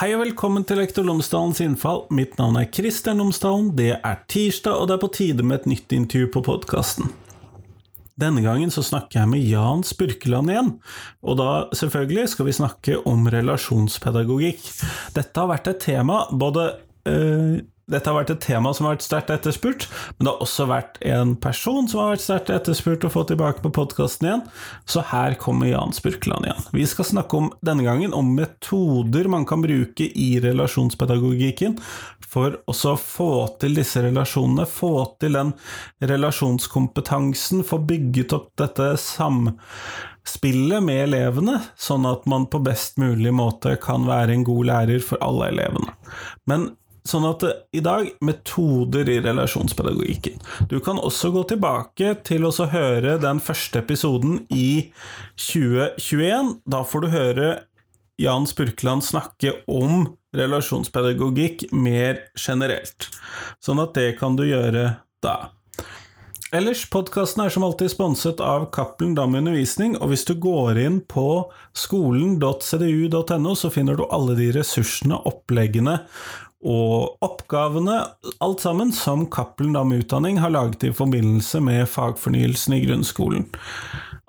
Hei og velkommen til Lektor Lomsdalens innfall. Mitt navn er Kristian Lomsdalen. Det er tirsdag, og det er på tide med et nytt intervju på podkasten. Denne gangen så snakker jeg med Jan Spurkeland igjen, og da selvfølgelig skal vi snakke om relasjonspedagogikk. Dette har vært et tema både øh, dette har vært et tema som har vært sterkt etterspurt, men det har også vært en person som har vært sterkt etterspurt å få tilbake på podkasten igjen, så her kommer Jan Spurkland igjen. Vi skal snakke om denne gangen om metoder man kan bruke i relasjonspedagogikken for å få til disse relasjonene, få til den relasjonskompetansen, få bygget opp dette samspillet med elevene, sånn at man på best mulig måte kan være en god lærer for alle elevene. Men Sånn at eh, i dag metoder i relasjonspedagogikken. Du kan også gå tilbake til å høre den første episoden i 2021. Da får du høre Jan Spurkland snakke om relasjonspedagogikk mer generelt. Sånn at det kan du gjøre da. Ellers, podkasten er som alltid sponset av Cappelen Dam Undervisning, og hvis du går inn på skolen.cdu.no, så finner du alle de ressursene, oppleggene og oppgavene, alt sammen, som Cappelen Dam Utdanning har laget i forbindelse med fagfornyelsen i grunnskolen.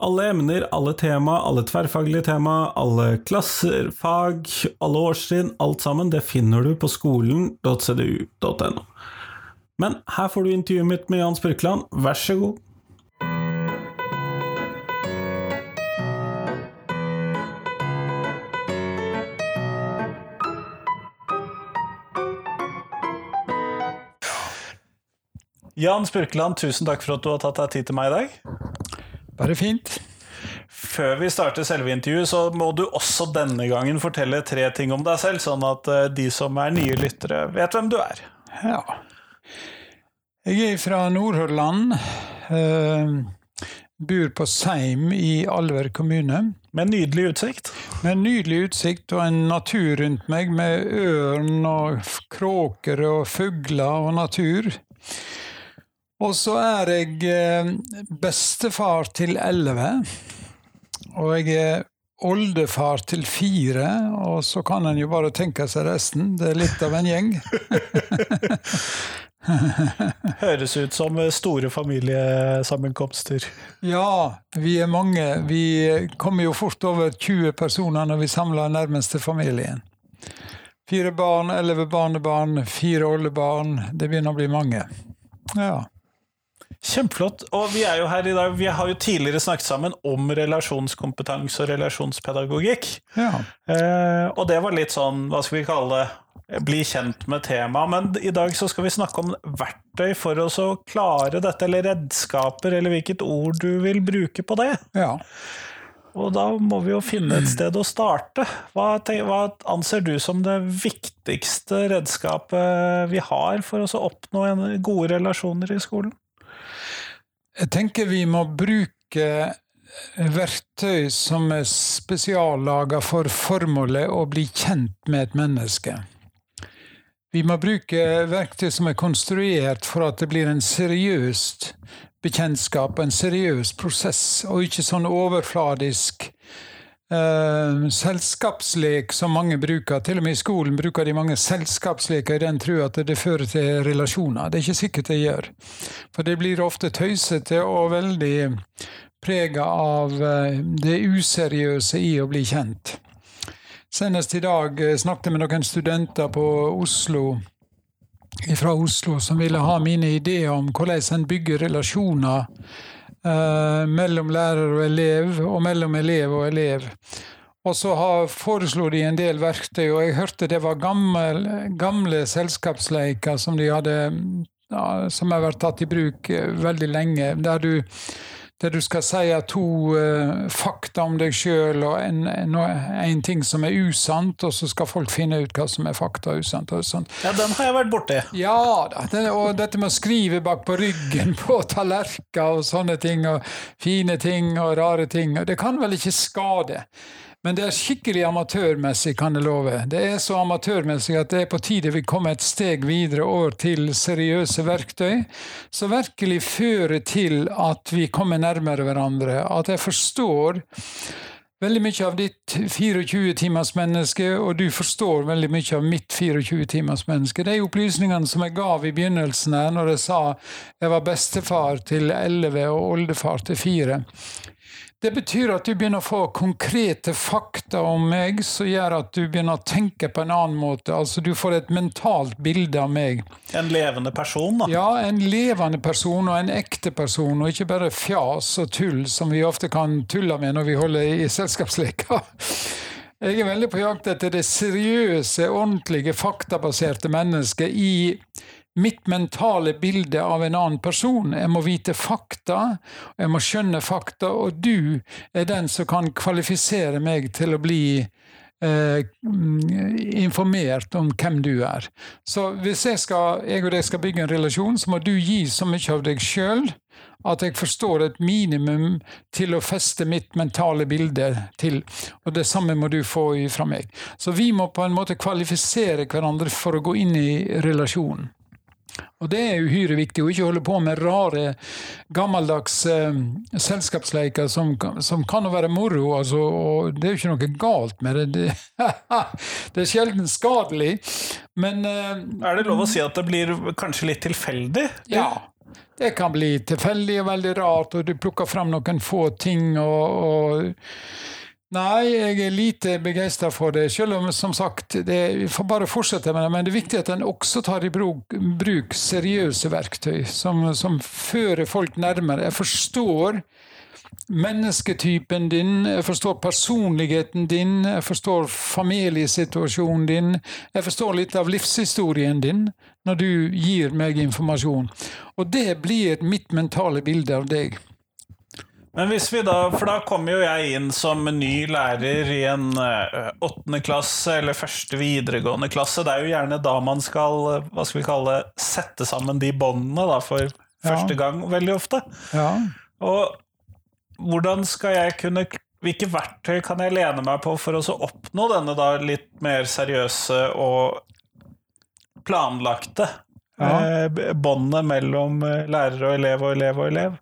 Alle emner, alle tema, alle tverrfaglige tema, alle klasser, fag, alle årstrinn, alt sammen, det finner du på skolen.cdu.no. Men her får du intervjuet mitt med Jan Spurkland, vær så god. Jan Spurkeland, tusen takk for at du har tatt deg tid til meg i dag. Bare fint. Før vi starter selve intervjuet, så må du også denne gangen fortelle tre ting om deg selv, sånn at eh, de som er nye lyttere, vet hvem du er. Ja. Jeg er fra Nordhordland. Uh, bor på Seim i Alver kommune. Med nydelig utsikt? Med nydelig utsikt og en natur rundt meg, med ørn og kråker og fugler og natur. Og så er jeg eh, bestefar til elleve. Og jeg er oldefar til fire, og så kan en jo bare tenke seg resten. Det er litt av en gjeng. Høres ut som store familiesammenkomster. Ja, vi er mange. Vi kommer jo fort over 20 personer når vi samler nærmeste familien. Fire barn, elleve barnebarn, fire oldebarn. Det begynner å bli mange. Ja. Kjempeflott. Og vi er jo her i dag, vi har jo tidligere snakket sammen om relasjonskompetanse og relasjonspedagogikk. Ja. Eh, og det var litt sånn, hva skal vi kalle det, bli kjent med temaet. Men i dag så skal vi snakke om verktøy for å klare dette, eller redskaper, eller hvilket ord du vil bruke på det. Ja. Og da må vi jo finne et sted å starte. Hva, hva, anser du som det viktigste redskapet vi har for å oppnå gode relasjoner i skolen? Jeg tenker vi må bruke verktøy som er spesiallaga for formålet å bli kjent med et menneske. Vi må bruke verktøy som er konstruert for at det blir en seriøst bekjentskap, en seriøs prosess, og ikke sånn overfladisk Uh, selskapslek som mange bruker. Til og med i skolen bruker de mange selskapsleker i den tro at det fører til relasjoner. Det er ikke sikkert det gjør. For det blir ofte tøysete og veldig prega av uh, det useriøse i å bli kjent. Senest i dag uh, snakket jeg med noen studenter på Oslo fra Oslo som ville ha mine ideer om hvordan en bygger relasjoner eh, mellom lærer og elev, og mellom elev og elev. Og så foreslo de en del verktøy, og jeg hørte det var gamle, gamle selskapsleiker som de hadde ja, som har vært tatt i bruk eh, veldig lenge, der du der du skal si to uh, fakta om deg sjøl og en, en, en, ting som er usant, og så skal folk finne ut hva som er fakta og usant. Og usant. Ja, den har jeg vært borti. Ja. Den, og dette med å skrive bak på ryggen på tallerkener og sånne ting, og fine ting og rare ting, det kan vel ikke skade. Men det er skikkelig amatørmessig, kan jeg love. Det er så amatørmessig at det er på tide vi kommer et steg videre over til seriøse verktøy, som virkelig fører til at vi kommer nærmere hverandre. At jeg forstår veldig mye av ditt 24-timers-menneske, og du forstår veldig mye av mitt 24-timers-menneske. De opplysningene som jeg gav i begynnelsen her, når jeg sa jeg var bestefar til elleve og oldefar til fire, det betyr at du begynner å få konkrete fakta om meg som gjør at du begynner å tenke på en annen måte. Altså Du får et mentalt bilde av meg. En levende person, da? Ja, en levende person og en ekte person, og ikke bare fjas og tull som vi ofte kan tulle med når vi holder i selskapsleker. Jeg er veldig på jakt etter det seriøse, ordentlige, faktabaserte mennesket i mitt mentale bilde av en annen person. Jeg må vite fakta, jeg må skjønne fakta, og du er den som kan kvalifisere meg til å bli eh, informert om hvem du er. Så hvis jeg, skal, jeg og deg skal bygge en relasjon, så må du gi så mye av deg sjøl at jeg forstår et minimum til å feste mitt mentale bilde til. Og det samme må du få fra meg. Så vi må på en måte kvalifisere hverandre for å gå inn i relasjonen. Og det er uhyre viktig, å ikke holde på med rare, gammeldags eh, selskapsleker som, som, kan være moro. Altså, og det er jo ikke noe galt med det. Det, det er sjelden skadelig, men eh, Er det lov å si at det blir kanskje litt tilfeldig? Ja. Det kan bli tilfeldig og veldig rart, og du plukker fram noen få ting. og, og Nei, jeg er lite begeistra for det, selv om som sagt, det, vi får bare fortsette med det. Men det er viktig at en også tar i bruk, bruk seriøse verktøy som, som, fører folk nærmere. Jeg forstår mennesketypen din, jeg forstår personligheten din, jeg forstår familiesituasjonen din, jeg forstår litt av livshistorien din når du gir meg informasjon. Og det blir mitt mentale bilde av deg. Men hvis vi da, For da kommer jo jeg inn som ny lærer i en eh, åttende klasse eller første videregående klasse. Det er jo gjerne da man skal hva skal vi kalle, sette sammen de båndene da, for første gang veldig ofte. Ja. Og hvordan skal jeg kunne Hvilke verktøy kan jeg lene meg på for å oppnå denne da litt mer seriøse og planlagte ja. eh, båndet mellom eh, lærer og elev og elev og elev?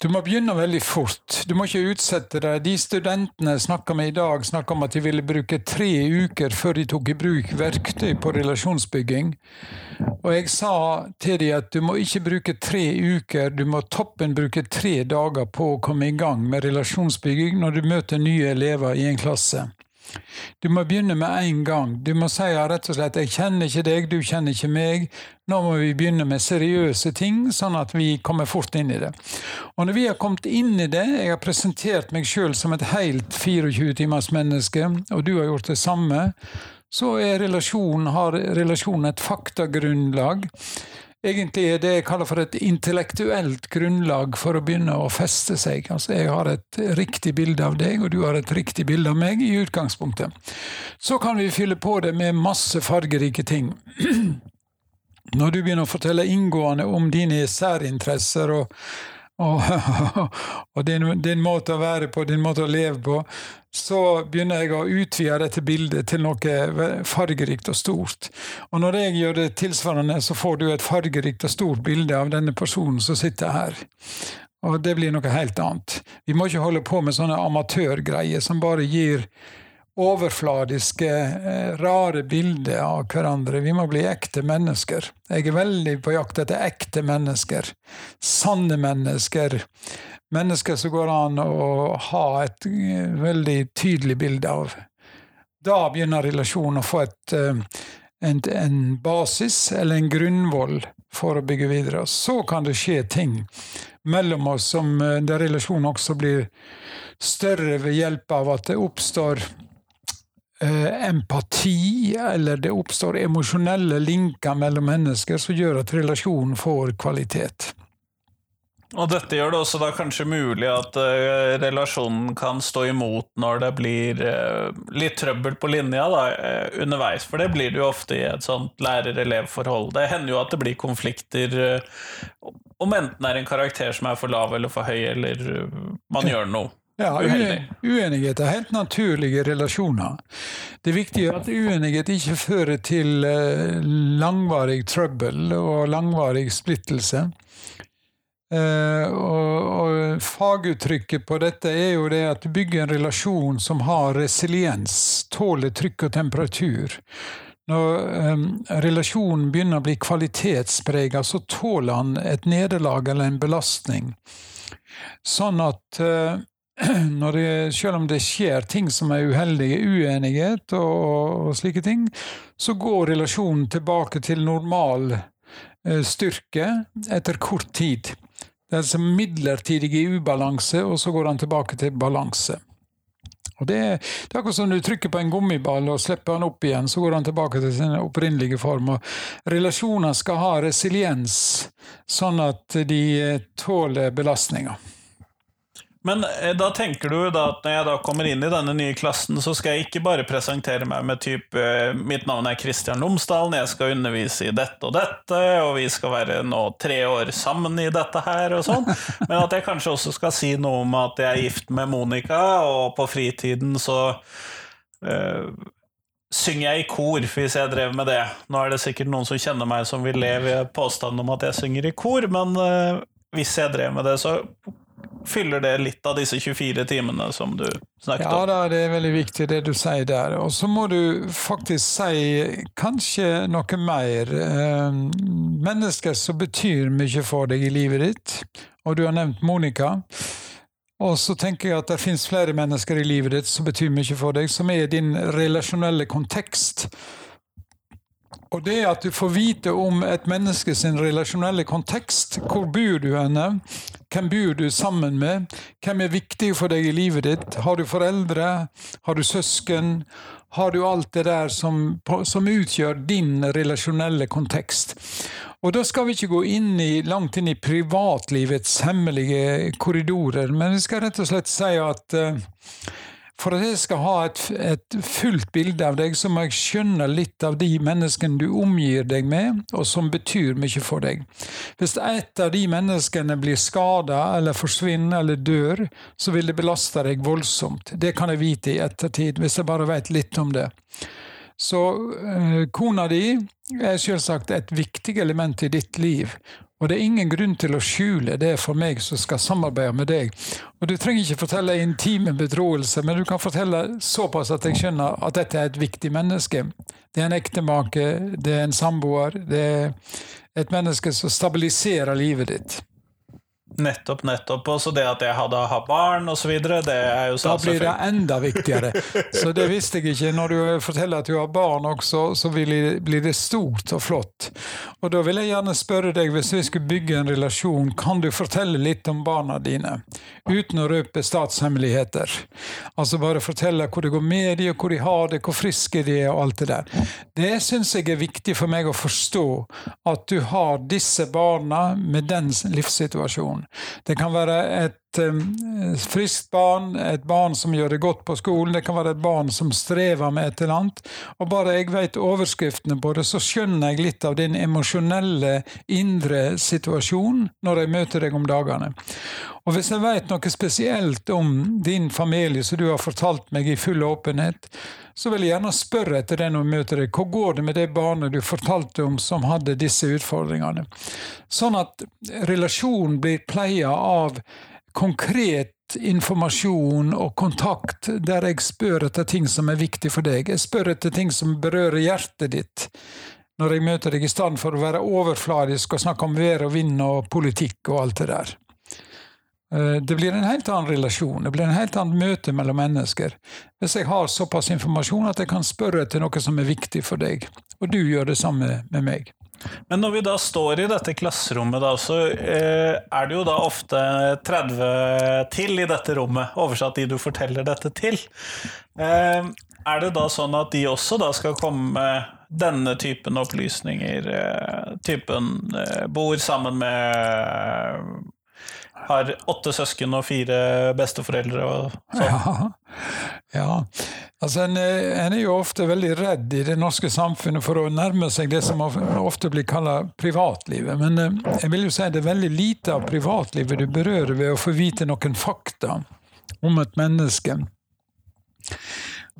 Du må begynne veldig fort. Du må ikke utsette deg. De studentene jeg snakka med i dag, snakka om at de ville bruke tre uker før de tok i bruk verktøy på relasjonsbygging. Og jeg sa til dem at du må ikke bruke tre uker, du må toppen bruke tre dager på å komme i gang med relasjonsbygging når du møter nye elever i en klasse. Du må begynne med en gang. Du må si rett og slett 'jeg kjenner ikke deg, du kjenner ikke meg'. Nå må vi begynne med seriøse ting, sånn at vi kommer fort inn i det. Og når vi har kommet inn i det, jeg har presentert meg sjøl som et helt 24-timers menneske, og du har gjort det samme, så er relasjonen, har relasjonen et faktagrunnlag egentlig er det jeg kaller for et intellektuelt grunnlag for å begynne å feste seg. Altså, jeg har et riktig bilde av deg, og du har et riktig bilde av meg i utgangspunktet. Så kan vi fylle på det med masse fargerike ting. Når du begynner å fortelle inngående om dine særinteresser og og, og din, din, måte å være på, din måte å leve på, så begynner jeg å utvide dette bildet til noe fargerikt og stort. Og når jeg gjør det tilsvarende, så får du et fargerikt og stort bilde av denne personen som sitter her. Og det blir noe helt annet. Vi må ikke holde på med sånne amatørgreier som bare gir overfladiske, eh, rare bilder av hverandre. Vi må bli ekte mennesker. Jeg er veldig på jakt etter ekte mennesker. Sanne mennesker. Mennesker som går an å ha et eh, veldig tydelig bilde av. Da begynner relasjonen å få et, eh, en, en basis, eller en grunnvoll, for å bygge videre. Så kan det skje ting mellom oss som der relasjonen også blir større ved hjelp av at det oppstår empati, eller det oppstår emosjonelle linker mellom mennesker som gjør at relasjonen får kvalitet. Og dette gjør det også da kanskje mulig at uh, relasjonen kan stå imot når det blir uh, litt trøbbel på linja da, uh, underveis, for det blir det jo ofte i et sånt lærer-elev-forhold. Det hender jo at det blir konflikter om enten det er en karakter som er for lav eller for høy, eller man gjør noe. Ja, uenighet er helt naturlige relasjoner. Det viktige er at uenighet ikke fører til eh, langvarig trøbbel og langvarig splittelse. Uh, og, og, faguttrykket på dette er jo det at du bygger en relasjon som har resiliens, tåler trykk og temperatur. Når um, relasjonen begynner å bli kvalitetsprega, så tåler han et nederlag eller en belastning. Sånn at uh, det, selv om det skjer ting som er uheldige, uenighet og, og slike ting, så går relasjonen tilbake til normal eh, styrke etter kort tid. Det er altså midlertidig ubalanse, og så går han tilbake til balanse. Og det, det, er akkurat som du trykker på en gummiball og slipper han opp igjen, så går han tilbake til sin opprinnelige form. Og relasjoner skal ha resiliens, sånn at de tåler belastninger. Men eh, da tenker du da at når jeg da kommer inn i denne nye klassen, så skal jeg ikke bare presentere meg med type eh, Mitt navn er Kristian Lomsdalen, jeg skal undervise i dette og dette, og vi skal være nå tre år sammen i dette her og sånn, men at jeg kanskje også skal si noe om at jeg er gift med Monica, og på fritiden så øh, synger jeg i kor hvis jeg drev med det. Nå er det sikkert noen som kjenner meg som vil leve påstanden om at jeg synger i kor, men øh, hvis jeg drev med det, så fyller det litt av disse 24 timene som du snakket om? Ja, da, det er veldig viktig det du sier der. Og så må du faktisk si kanskje noe mer. Eh, mennesker som betyr mye for deg i livet ditt, og du har nevnt Monica. Og så tenker jeg at det finnes flere mennesker i livet ditt som betyr mye for deg, som er din relasjonelle kontekst. Og det at du får vite om et menneske sin relasjonelle kontekst. Hvor bor du henne? Hvem bor du sammen med? Hvem er viktig for deg i livet ditt? Har du foreldre? Har du søsken? Har du alt det der som, som utgjør din relasjonelle kontekst? Og da skal vi ikke gå inn i, langt inn i privatlivets hemmelige korridorer, men vi skal rett og slett si at uh, for at jeg skal ha et, et, fullt bilde av deg, så må jeg skjønne litt av de menneskene du omgir deg med, og som betyr mye for deg. Hvis et av de menneskene blir skada eller forsvinner eller dør, så vil det belaste deg voldsomt. Det kan jeg vite i ettertid, hvis jeg bare vet litt om det. Så øh, kona di er selvsagt et viktig element i ditt liv, og det er ingen grunn til å skjule det for meg som skal samarbeide med deg. Og du trenger ikke fortelle intime betroelser, men du kan fortelle såpass at jeg skjønner at dette er et viktig menneske. Det er en ektemake, det er en samboer, det er et menneske som stabiliserer livet ditt. Nettopp, nettopp. Og så det at jeg hadde barn osv., det er jo Da blir det enda viktigere. Så det visste jeg ikke. Når du forteller at du har barn også, så blir det stort og flott. Og da vil jeg gjerne spørre deg, hvis vi skulle bygge en relasjon, kan du fortelle litt om barna dine? Uten å røpe statshemmeligheter. Altså bare fortelle hvor det går med dem, hvor de har det, hvor friske de er, og alt det der. Det syns jeg er viktig for meg å forstå, at du har disse barna med den livssituasjonen. Det kan være et friskt barn, et barn som gjør det godt på skolen, det kan være et barn som strever med et eller annet. Og bare jeg vet overskriftene på det, så skjønner jeg litt av din emosjonelle, indre situasjon når jeg møter deg om dagene. Og hvis jeg vet noe spesielt om din familie som du har fortalt meg i full åpenhet, så vil jeg gjerne spørre etter det når vi møter deg. Hvor går det med det barnet du fortalte om som hadde disse utfordringene? Sånn at relasjonen blir pleia av konkret informasjon og kontakt der jeg spør etter ting som er viktig for deg. Jeg spør etter ting som berører hjertet ditt når jeg møter deg, i stedet for å være overfladisk og snakke om vær og vind og politikk og alt det der. Eh, det blir en helt annen relasjon, det blir en helt annet møte mellom mennesker. Hvis jeg har såpass informasjon at jeg kan spørre etter noe som er viktig for deg, og du gjør det samme med meg. Men når vi da står i dette klasserommet, da, så eh, er det jo da ofte 30 til i dette rommet, oversatt de du forteller dette til. Eh, er det da sånn at de også da skal komme med denne typen opplysninger? Typen bor sammen med har åtte søsken og fire besteforeldre og sånn. Ja, ja. Altså, en, en, er jo ofte veldig redd i det norske samfunnet for å nærme seg det som ofte blir kalt privatlivet. Men eh, jeg vil jo si det er veldig lite av privatlivet du berører ved å få vite noen fakta om et menneske.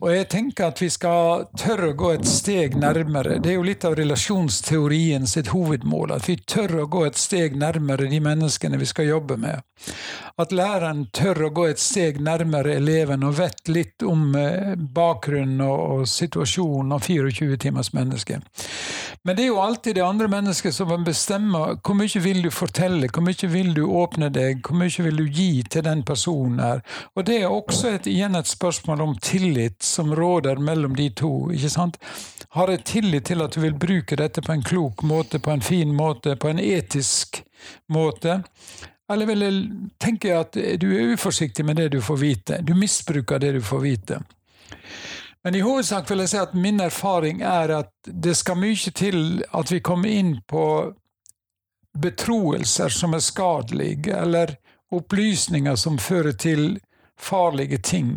Og jeg tenker at vi skal tørre å gå et steg nærmere. Det er jo litt av relasjonsteorien sitt hovedmål. At vi tør å gå et steg nærmere de menneskene vi skal jobbe med. At læreren tør å gå et steg nærmere eleven og vet litt om eh, bakgrunnen og, og situasjonen av 24 timers menneske. Men det er jo alltid det andre mennesket som bestemmer hvor mye vil du fortelle, hvor mye vil du åpne deg, hvor mye vil du gi til den personen her. Og det er også et, igjen et spørsmål om tillit som råder mellom de to. ikke sant? Har jeg tillit til at du vil bruke dette på en klok måte, på en fin måte, på en etisk måte? Eller vil jeg tenke at du er uforsiktig med det du får vite? Du misbruker det du får vite. Men i hovedsak vil jeg si at min erfaring er at det skal mye til at vi kommer inn på betroelser som er skadelige, eller opplysninger som fører til farlige ting.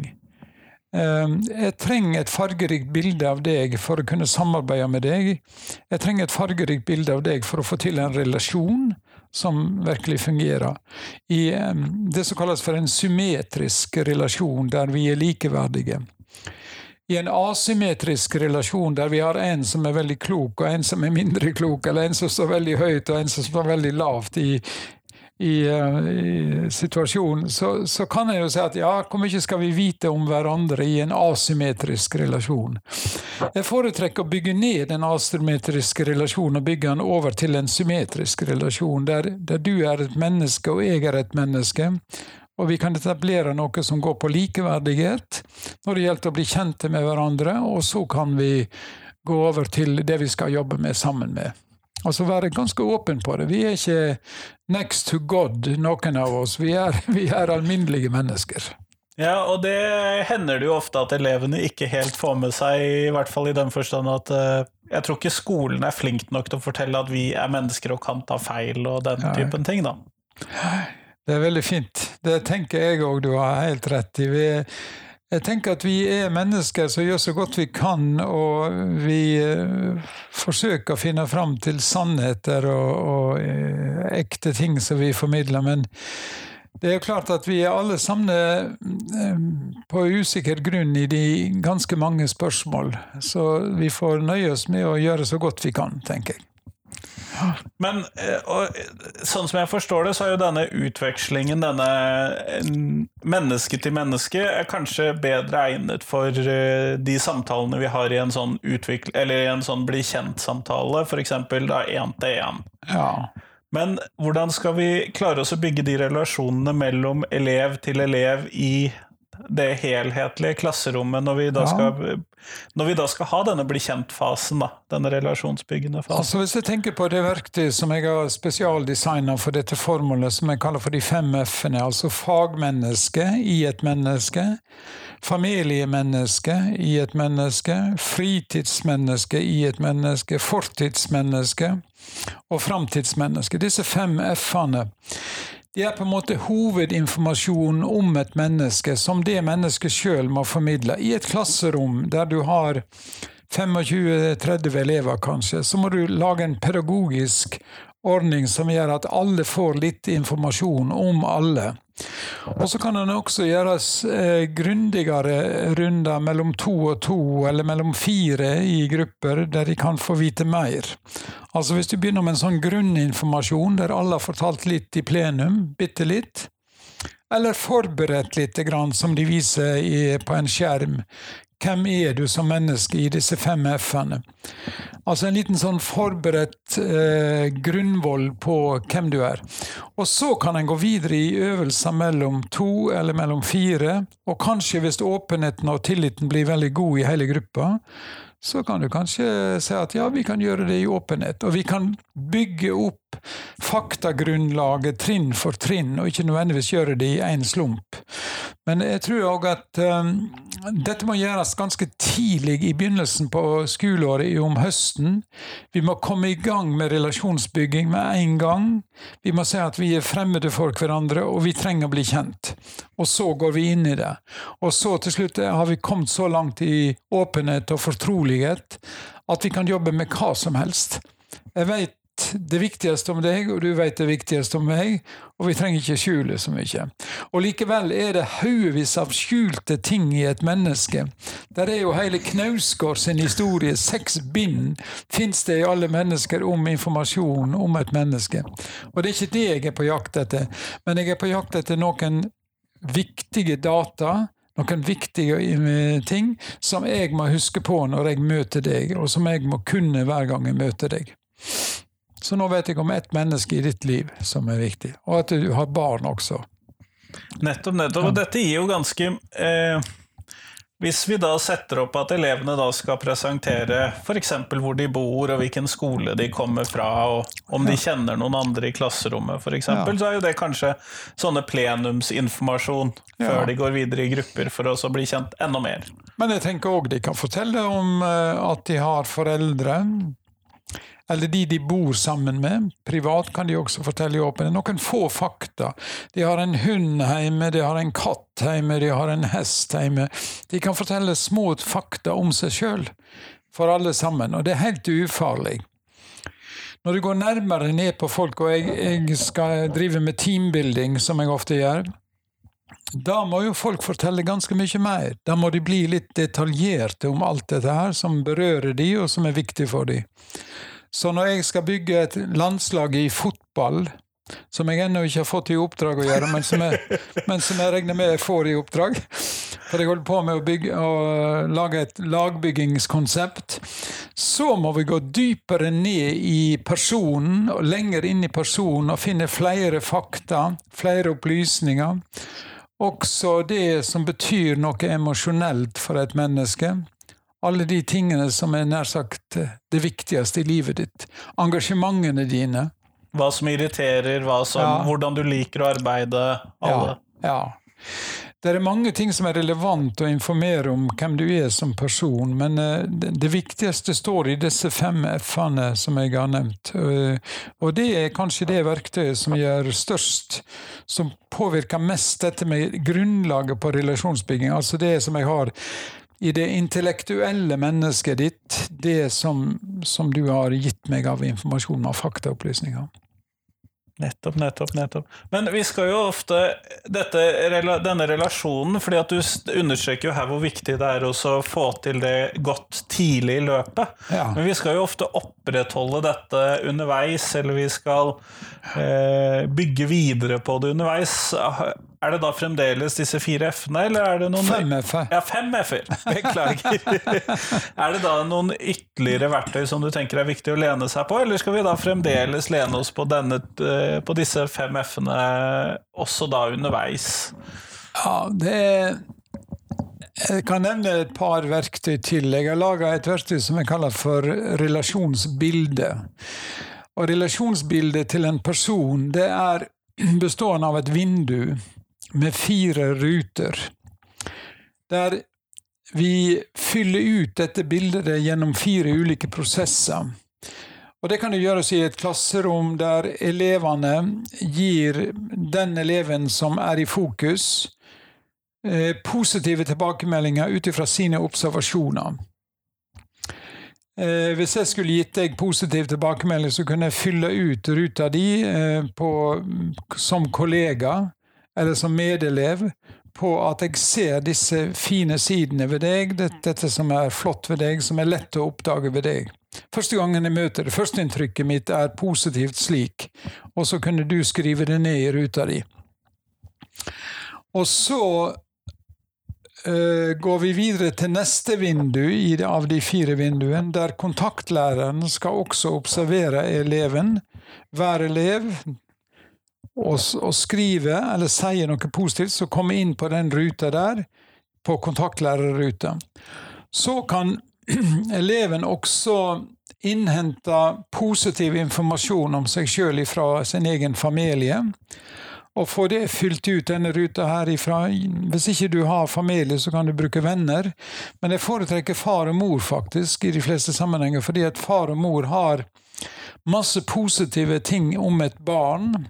Ehm, jeg trenger et fargerikt bilde av deg for å kunne samarbeide med deg. Jeg trenger et fargerikt bilde av deg for å få til en relasjon som virkelig fungerer. I ehm, det som kalles for en symmetrisk relasjon, der vi er likeverdige. I en asymmetrisk relasjon der vi har en som er veldig klok, og en som er mindre klok, eller en som står veldig høyt, og en som står veldig lavt i, i, uh, i situasjonen, så, så, kan jeg jo si at ja, hvor mye skal vi vite om hverandre i en asymmetrisk relasjon? Jeg foretrekker å bygge ned den asymmetriske relasjonen og bygge den over til en symmetrisk relasjon, der, der du er et menneske og jeg er et menneske. Og vi kan etablere noe som går på likeverdighet når det gjelder å bli kjente med hverandre, og så kan vi gå over til det vi skal jobbe med sammen med. Altså være ganske åpen på det. Vi er ikke next to God, noen av oss. Vi er, vi er alminnelige mennesker. Ja, og det hender det jo ofte at elevene ikke helt får med seg, i hvert fall i den forstand at uh, jeg tror ikke skolen er flink nok til å fortelle at vi er mennesker og kan ta feil og den ja. typen ting, da. Det er veldig fint. Det tenker jeg òg du har helt rett i. Vi er jeg tenker at vi er mennesker som gjør så godt vi kan, og vi eh, forsøker å finne fram til sannheter og, og eh, ekte ting som vi formidler. Men det er jo klart at vi er alle sammen eh, på usikker grunn i de ganske mange spørsmål. Så vi får nøye oss med å gjøre så godt vi kan, tenker jeg. Men eh, og, sånn som jeg forstår det, så er jo denne utvekslingen, denne menneske til menneske, er kanskje bedre egnet for eh, de samtalene vi har i en sånn utvikl eller i en sånn bli kjent-samtale, f.eks. én til én. Ja. Men hvordan skal vi klare oss å bygge de relasjonene mellom elev til elev i det helhetlige klasserommet når vi da, ja. skal, når vi da skal ha denne bli kjent-fasen, da, denne relasjonsbyggende fasen. Altså Hvis jeg tenker på det verktøyet som jeg har spesialdesigna for dette formålet, som jeg kaller for de fem f-ene, altså fagmenneske i et menneske, familiemenneske i et menneske, fritidsmenneske i et menneske, fortidsmenneske og framtidsmenneske. Disse fem f-ene de er på en måte hovedinformasjonen om et menneske, som det mennesket sjøl må formidle. I et klasserom der du har 25-30 elever, kanskje, så må du lage en pedagogisk ordning som gjør at alle får litt informasjon om alle. Og så kan det også gjøres eh, grundigere runder mellom to og to, eller mellom fire i grupper, der de kan få vite mer. Altså Hvis du begynner med en sånn grunninformasjon der alle har fortalt litt i plenum, bitte litt, eller forberedt litt, som de viser på en skjerm, hvem er du som menneske i disse fem f-ene? Altså en liten sånn forberedt eh, grunnvoll på hvem du er. Og så kan en gå videre i øvelser mellom to eller mellom fire, og kanskje hvis åpenheten og tilliten blir veldig god i hele gruppa, så kan du kanskje si at ja, vi kan gjøre det i åpenhet. Og vi kan bygge opp faktagrunnlaget trinn for trinn, og ikke nødvendigvis gjøre det i én slump. Men jeg tror òg at um, dette må gjøres ganske tidlig i begynnelsen på skoleåret om høsten. Vi må komme i gang med relasjonsbygging med en gang. Vi må si at vi er fremmede for hverandre, og vi trenger å bli kjent. Og så går vi inn i det. Og så til slutt har vi kommet så langt i åpenhet og fortrolighet at vi kan jobbe med hva som helst. Jeg vet det viktigste om deg, og du vet det viktigste om meg, og vi trenger ikke skjule så mye. Og likevel er det haugevis av skjulte ting i et menneske. Der er jo hele Knausgård sin historie, seks bind fins det i alle mennesker om informasjon om et menneske. Og det er ikke det jeg er på jakt etter, men jeg er på jakt etter noen viktige data noen viktige eh, ting som jeg må huske på når jeg møter deg, og som jeg må kunne hver gang jeg møter deg. Så nå vet jeg om ett menneske i ditt liv som er viktig, og at du har barn også. Nettopp, nettopp. Og dette gir jo ganske eh, Hvis vi da setter opp at elevene da skal presentere f.eks. hvor de bor, og hvilken skole de kommer fra, og om de kjenner noen andre i klasserommet f.eks., ja. så er jo det kanskje sånne plenumsinformasjon ja. før de går videre i grupper, for å bli kjent enda mer. Men jeg tenker òg de kan fortelle om eh, at de har foreldre eller de de bor sammen med. Privat kan de også fortelle åpent. Noen få fakta. De har en hund hjemme, de har en katt hjemme, de har en hest hjemme. De kan fortelle små fakta om seg sjøl, for alle sammen, og det er helt ufarlig. Når du går nærmere ned på folk, og jeg, jeg skal drive med teambuilding, som jeg ofte gjør, da må jo folk fortelle ganske mye mer. Da må de bli litt detaljerte om alt dette her som berører de, og som er viktig for de. Så når jeg skal bygge et landslag i fotball, som jeg ennå ikke har fått i oppdrag å gjøre, men som jeg, men som jeg regner med jeg får i oppdrag For jeg holder på med å, bygge, å lage et lagbyggingskonsept. Så må vi gå dypere ned i personen, og lenger inn i personen, og finne flere fakta, flere opplysninger. Også det som betyr noe emosjonelt for et menneske alle de tingene som er nær sagt eh, det viktigste i livet ditt. Engasjementene dine. Hva som irriterer, som, ja. hvordan du liker å arbeide. Alle. Ja, ja. Det er mange ting som er relevant å informere om hvem du er som person, men eh, det viktigste står i disse fem F-ene som jeg har nevnt. Eh, og det er kanskje det verktøyet som gjør størst, som påvirker mest dette med grunnlaget på relasjonsbygging. Altså det som jeg har i det intellektuelle mennesket ditt det som, som du har gitt meg av informasjon og faktaopplysninger. Nettopp, nettopp, nettopp. Men vi skal jo ofte dette, Denne relasjonen, fordi at du understreker jo her hvor viktig det er å få til det godt tidlig i løpet. Ja. Men vi skal jo ofte opprettholde dette underveis, eller vi skal eh, bygge videre på det underveis. Er det da fremdeles disse fire F-ene, eller er det noen Fem F-er. Ja, fem F-er. Beklager. er det da noen ytterligere verktøy som du tenker er viktig å lene seg på, eller skal vi da fremdeles lene oss på, denne, eh, på disse fem F-ene også da underveis? Ja, det jeg kan nevne et par verktøy til. Jeg har laga et verktøy som jeg kaller for relasjonsbilde. Og relasjonsbildet til en person det er bestående av et vindu med fire ruter. Der vi fyller ut dette bildet gjennom fire ulike prosesser. Og Det kan gjøres i et klasserom der elevene gir den eleven som er i fokus, eh, positive tilbakemeldinger ut ifra sine observasjoner. Eh, hvis jeg skulle gitt deg positiv tilbakemelding, så kunne jeg fylle ut ruta di eh, på, som kollega eller som medelev på at jeg ser disse fine sidene ved deg, dette som er flott ved deg, som er lett å oppdage ved deg. Første gangen jeg møter det, førsteinntrykket mitt er positivt slik, og så kunne du skrive det ned i ruta di. Og så uh, går vi videre til neste vindu i, av de fire vinduene, der kontaktlæreren skal også observere eleven. Hver elev, og, og skrive eller si noe positivt, så komme inn på den ruta der, på kontaktlærerruta. Så kan eleven også innhente positiv informasjon om seg sjøl fra sin egen familie. Og få det fylt ut denne ruta herifra. Hvis ikke du har familie, så kan du bruke venner. Men jeg foretrekker far og mor, faktisk, i de fleste sammenhenger, fordi at far og mor har masse positive ting om et barn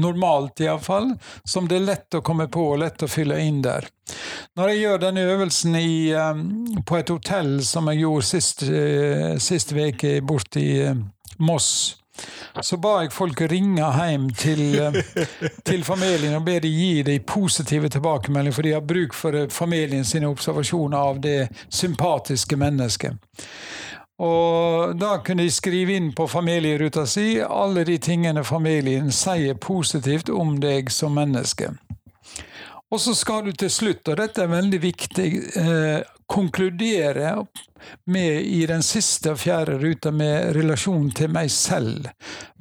normalt iallfall, som det er lett å komme på og lett å fylle inn der. Når jeg gjør denne øvelsen i, um, på et hotell, som jeg gjorde sist, uh, sist uke borte i uh, Moss, så ba jeg folk ringe hjem til, eh, til familien og be de gi dem positive tilbakemeldinger, for de har bruk for eh, familien sine observasjoner av det sympatiske mennesket. Og da kunne de skrive inn på familieruta si alle de tingene familien sier positivt om deg som menneske. Og så skal du til slutt, og dette er veldig viktig, eh, konkludere med i den siste og fjerde ruta med relasjon til meg selv.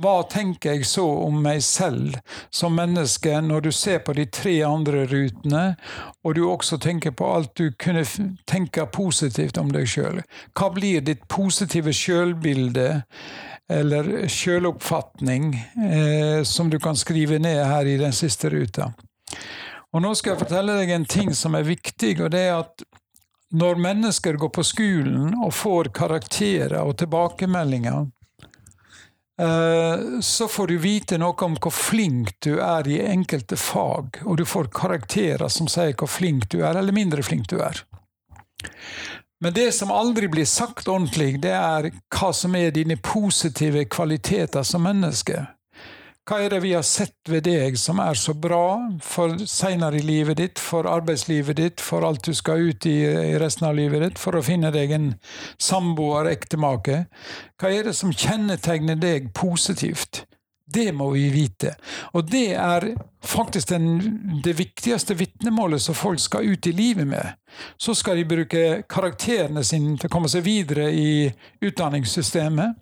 Hva tenker jeg så om meg selv som menneske når du ser på de tre andre rutene, og du også tenker på alt du kunne tenke positivt om deg sjøl? Hva blir ditt positive sjølbilde? Eller sjøloppfatning, eh, som du kan skrive ned her i den siste ruta. Og nå skal jeg fortelle deg en ting som er viktig, og det er at når mennesker går på skolen og får karakterer og tilbakemeldinger, eh, så får du vite noe om hvor flink du er i enkelte fag, og du får karakterer som sier hvor flink du er, eller mindre flink du er. Men det som aldri blir sagt ordentlig, det er hva som er dine positive kvaliteter som menneske. Hva er det vi har sett ved deg som er så bra for seinere i livet ditt, for arbeidslivet ditt, for alt du skal ut i, resten av livet ditt, for å finne deg en samboer, ektemake? Hva er det som kjennetegner deg positivt? Det må vi vite. Og det er faktisk den, det viktigste vitnemålet som folk skal ut i livet med. Så skal de bruke karakterene sine til å komme seg videre i utdanningssystemet.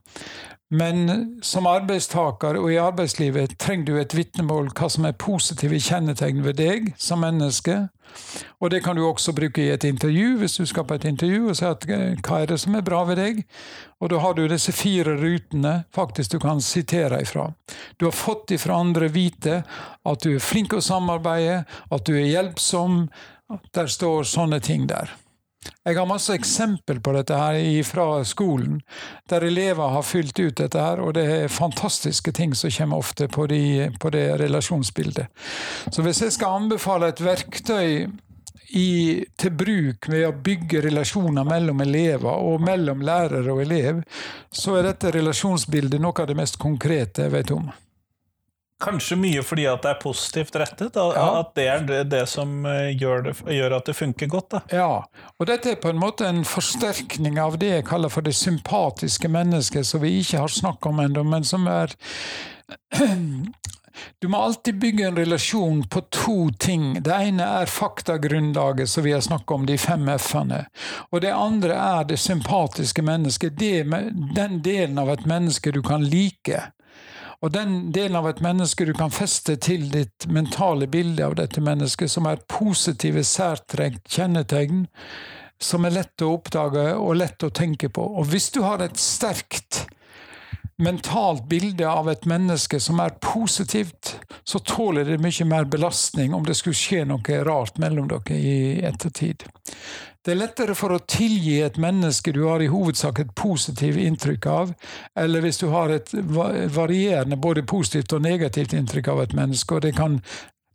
Men som arbeidstaker og i arbeidslivet trenger du et vitnemål hva som er positive kjennetegn ved deg som menneske. Og det kan du også bruke i et intervju, hvis du skal på et intervju og si at eh, hva er det som er bra ved deg? Og da har du disse fire rutene faktisk du kan sitere ifra. Du har fått ifra andre vite at du er flink å samarbeide, at du er hjelpsom. Der står sånne ting der. Jeg har masse eksempel på dette her fra skolen, der elever har fylt ut dette her, og det er fantastiske ting som kommer ofte på, de, på det relasjonsbildet. Så hvis jeg skal anbefale et verktøy i, til bruk ved å bygge relasjoner mellom elever og mellom lærer og elev, så er dette relasjonsbildet noe av det mest konkrete jeg vet om. Kanskje mye fordi at det er positivt rettet? Ja. At det er det, det som eh, gjør, det, gjør, at det funker godt? Da. Ja, og dette er på en måte en forsterkning av det jeg kaller for det sympatiske mennesket, som vi ikke har snakket om ennå, men som er Du må alltid bygge en relasjon på to ting. Det ene er faktagrunnlaget, som vi har snakket om, de fem f-ene. Og det andre er det sympatiske mennesket. Det, den delen av et menneske du kan like. Og den delen av et menneske du kan feste til ditt mentale bilde av dette mennesket, som er positive særtrekk, kjennetegn, som er lett å oppdage og lett å tenke på. Og hvis du har et sterkt mentalt bilde av et menneske som er positivt, så tåler det mye mer belastning om det skulle skje noe rart mellom dere i ettertid. Det er lettere for å tilgi et menneske du har i hovedsak et positivt inntrykk av, eller hvis du har et varierende både positivt og negativt inntrykk av et menneske, og det kan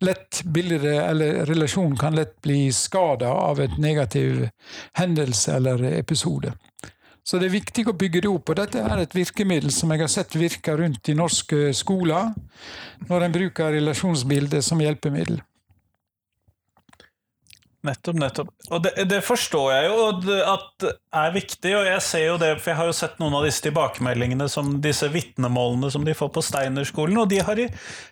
lett bildet eller relasjonen kan lett bli skada av et negativ hendelse eller episode. Så det er viktig å bygge det opp, og dette er et virkemiddel som jeg har sett virke rundt i norske skoler, når en bruker relasjonsbildet som hjelpemiddel. Nettopp, nettopp. Og det, det, forstår jeg jo at er viktig, og jeg ser jo det, for jeg har jo sett noen av disse tilbakemeldingene som disse vitnemålene som de får på Steinerskolen, og de har i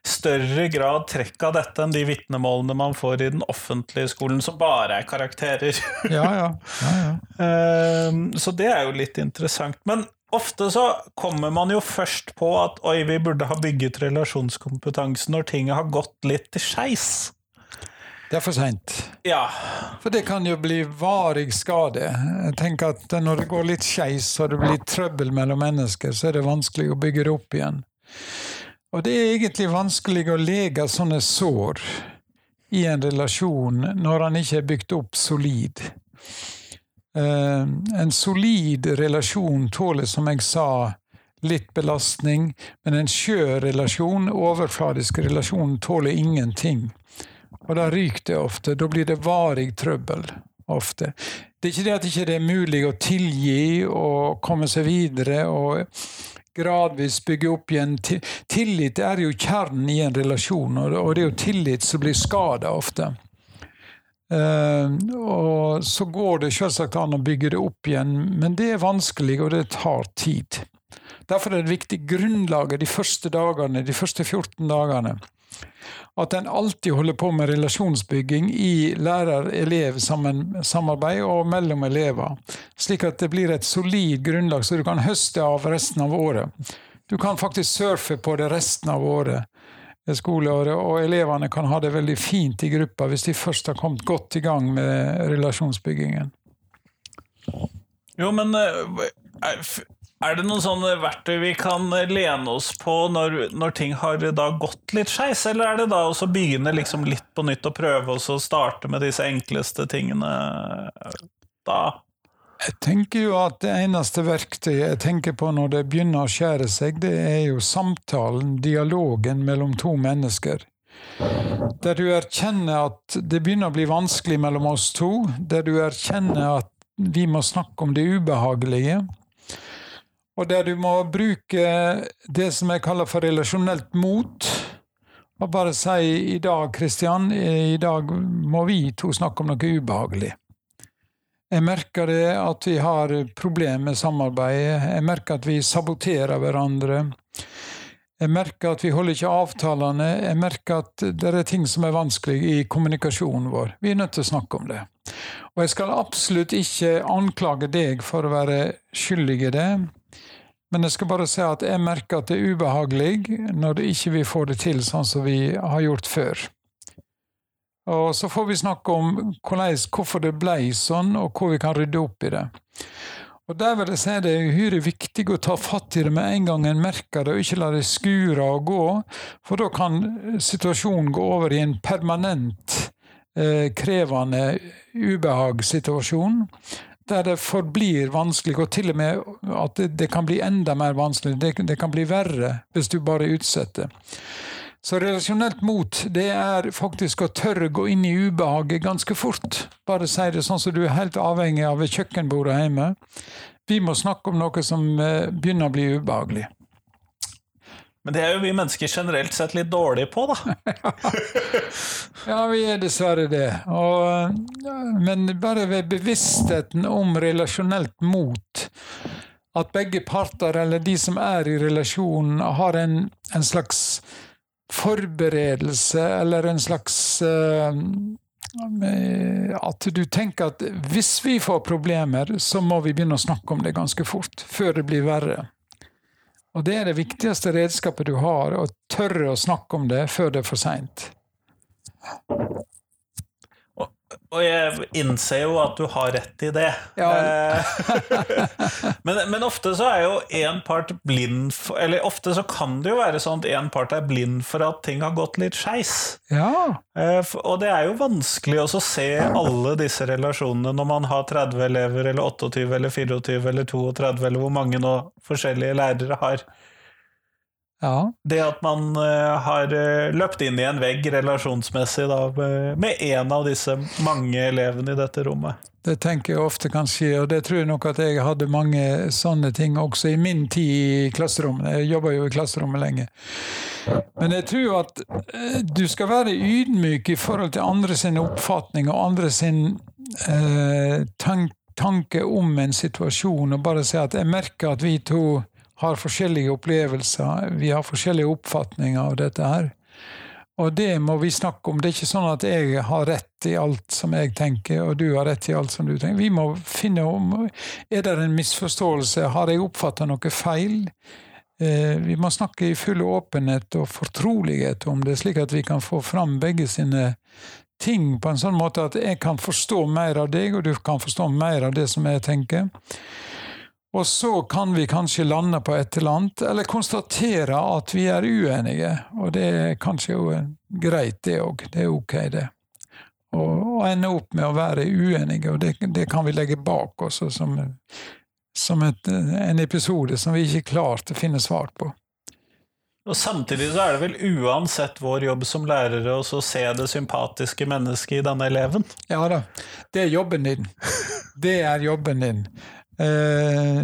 større grad trekk av dette enn de vitnemålene man får i den offentlige skolen, som bare er karakterer. Ja, ja. ja, ja. Ehm, så det er jo litt interessant. Men ofte så kommer man jo først på at oi, vi burde ha bygget relasjonskompetanse når ting har gått litt til skeis. Det er for seint. Ja. For det kan jo bli varig skade. Jeg tenker at Når det går litt skeis og det blir trøbbel mellom mennesker, så er det vanskelig å bygge det opp igjen. Og det er egentlig vanskelig å lege sånne sår i en relasjon når han ikke er bygd opp solid. Uh, en solid relasjon tåler, som jeg sa, litt belastning, men en skjør relasjon, overfladisk relasjon, tåler ingenting. Og da ryker det ofte. Da blir det varig trøbbel. ofte. Det er ikke det at det ikke er mulig å tilgi og komme seg videre og gradvis bygge opp igjen Tillit er jo kjernen i en relasjon, og det er jo tillit som blir skada ofte. Uh, og så går det selvsagt an å bygge det opp igjen, men det er vanskelig, og det tar tid. Derfor er det viktig grunnlaget de første dagene, de første 14 dagene at en alltid holder på med relasjonsbygging i lærer-elev-samarbeid og mellom elever, slik at det blir et solid grunnlag så du kan høste av resten av året. Du kan faktisk surfe på det resten av året, skoleåret, og elevene kan ha det veldig fint i gruppa hvis de først har kommet godt i gang med relasjonsbyggingen. Jo, men eh, er det noen sånne verktøy vi kan lene oss på når, når ting har da gått litt skeis, eller er det da å begynne liksom litt på nytt og prøve å starte med disse enkleste tingene da? Jeg tenker jo at det eneste verktøyet jeg tenker på når det begynner å skjære seg, det er jo samtalen, dialogen mellom to mennesker. Der du erkjenner at det begynner å bli vanskelig mellom oss to, der du erkjenner at vi må snakke om det ubehagelige, og der du må bruke det som jeg kaller for relasjonelt mot. Og bare si i dag, Kristian, i dag må vi to snakke om noe ubehagelig. Jeg merker det at vi har problemer med samarbeidet. Jeg merker at vi saboterer hverandre. Jeg merker at vi holder ikke avtalene. Jeg merker at det er ting som er vanskelig i kommunikasjonen vår. Vi er nødt til å snakke om det. Og jeg skal absolutt ikke anklage deg for å være skyldig i det. Men jeg skal bare si at jeg merker at det er ubehagelig når ikke vi får det til sånn som vi har gjort før. Og så får vi snakke om hvorfor det ble sånn, og hvor vi kan rydde opp i det. Og Der vil jeg si det er uhyre viktig å ta fatt i det med en gang en merker det, og ikke la det skure og gå, for da kan situasjonen gå over i en permanent eh, krevende ubehagssituasjon der det forblir vanskelig, og til og med at det, det kan bli enda mer vanskelig. Det, det, kan bli verre hvis du bare utsetter. Så relasjonelt mot, det er faktisk å tørre gå inn i ubehaget ganske fort. Bare si det sånn som du er helt avhengig av ved kjøkkenbordet hjemme. Vi må snakke om noe som eh, begynner å bli ubehagelig. Men det er jo vi mennesker generelt sett litt dårlige på, da. ja, vi er dessverre det. Og, men bare ved bevisstheten om relasjonelt mot, at begge parter, eller de som er i relasjonen, har en, en slags forberedelse, eller en slags uh, at du tenker at hvis vi får problemer, så må vi begynne å snakke om det ganske fort, før det blir verre. Og det er det viktigste redskapet du har, å tørre å snakke om det før det er for seint. Og jeg innser jo at du har rett i det. Ja. Eh, men, men, ofte så er jo én part blind for Eller ofte så kan det jo være sånn at én part er blind for at ting har gått litt skeis. Ja. Eh, og det er jo vanskelig å se alle disse relasjonene når man har 30 elever, eller 28 eller 24 eller 32, eller hvor mange nå forskjellige lærere har. Ja. Det at man uh, har uh, løpt inn i en vegg relasjonsmessig da, med én av disse mange elevene i dette rommet. Det tenker jeg ofte kan skje, og det tror jeg nok at jeg hadde mange sånne ting også i min tid i klasserommet. Jeg jobba jo i klasserommet lenge. Men jeg tror at du skal være ydmyk i forhold til andre sin oppfatning og andre sin tank, tanke om en situasjon, og bare si at jeg merker at vi to har forskjellige opplevelser, vi har forskjellige oppfatninger av dette her. Og det må vi snakke om. Det er ikke sånn at jeg har rett i alt som jeg tenker, og du har rett i alt som du tenker. Vi må finne om Er det en misforståelse? Har jeg oppfatta noe feil? Eh, vi må snakke i full åpenhet og fortrolighet om det, slik at vi kan få fram begge sine ting på en sånn måte at jeg kan forstå mer av deg, og du kan forstå mer av det som jeg tenker. Og så kan vi kanskje lande på et eller annet, eller konstatere at vi er uenige. Og det er kanskje jo greit, det òg. Det er ok, det. Og, ende opp med å være uenige, og det, det kan vi legge bak oss som, som et, en episode som vi ikke klarte å finne svar på. Og Samtidig så er det vel uansett vår jobb som lærere å se det sympatiske mennesket i denne eleven? Ja da, det er jobben din. Det er jobben din. Eh,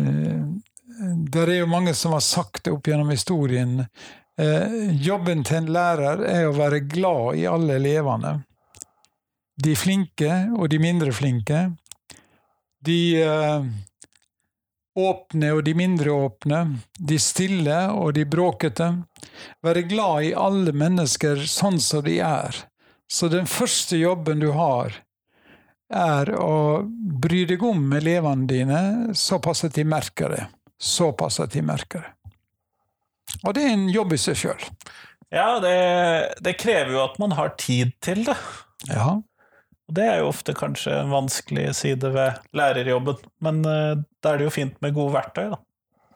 det er jo mange som har sagt det opp gjennom historien. Eh, jobben til en lærer er å være glad i alle elevene. De flinke og de mindre flinke. De eh, åpne og de mindre åpne. De stille og de bråkete. Være glad i alle mennesker sånn som de er. Så den første jobben du har, er å bry deg om elevene dine såpass at de merker det. Såpass at de merker det. Og det er en jobb i seg sjøl. Ja, det, det, krever jo at man har tid til det. Ja. Og det er jo ofte kanskje en vanskelig side ved lærerjobben, men uh, da er det jo fint med gode verktøy, da.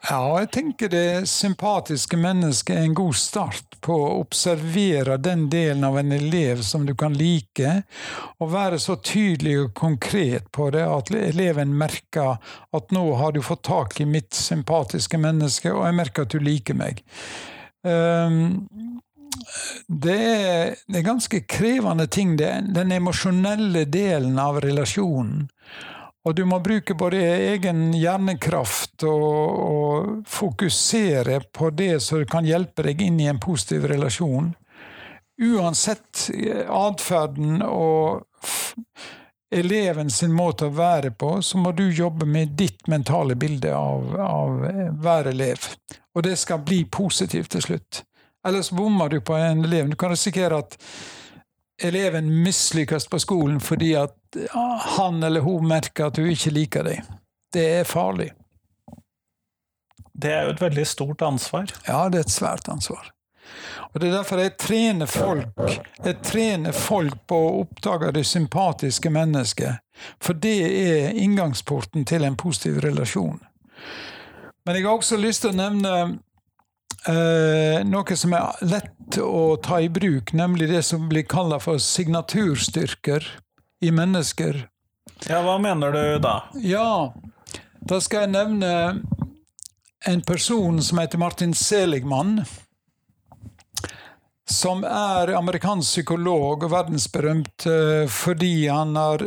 Ja, jeg tenker det sympatiske mennesket er en god start på å observere den delen av en elev som du kan like, og være så tydelig og konkret på det at eleven merker at nå har du fått tak i mitt sympatiske menneske, og jeg merker at du liker meg. Um, det er, det er ganske krevende ting, det, den emosjonelle delen av relasjonen. Og du må bruke både egen hjernekraft og, og fokusere på det som kan hjelpe deg inn i en positiv relasjon. Uansett atferden og eleven sin måte å være på, så må du jobbe med ditt mentale bilde av, av hver elev. Og det skal bli positivt til slutt. Ellers bommer du på en elev. Du kan risikere at eleven mislykkes på skolen fordi at han eller hun merker at du ikke liker deg. Det er farlig. Det er jo et veldig stort ansvar. Ja, det er et svært ansvar. Og Det er derfor jeg trener folk Jeg trener folk på å oppdage det sympatiske mennesket. For det er inngangsporten til en positiv relasjon. Men jeg har også lyst til å nevne noe som er lett å ta i bruk, nemlig det som blir kalla for signaturstyrker i mennesker. Ja, hva mener du da? Ja, da skal jeg nevne en person som heter Martin Seligmann. Som er amerikansk psykolog og verdensberømt eh, fordi han har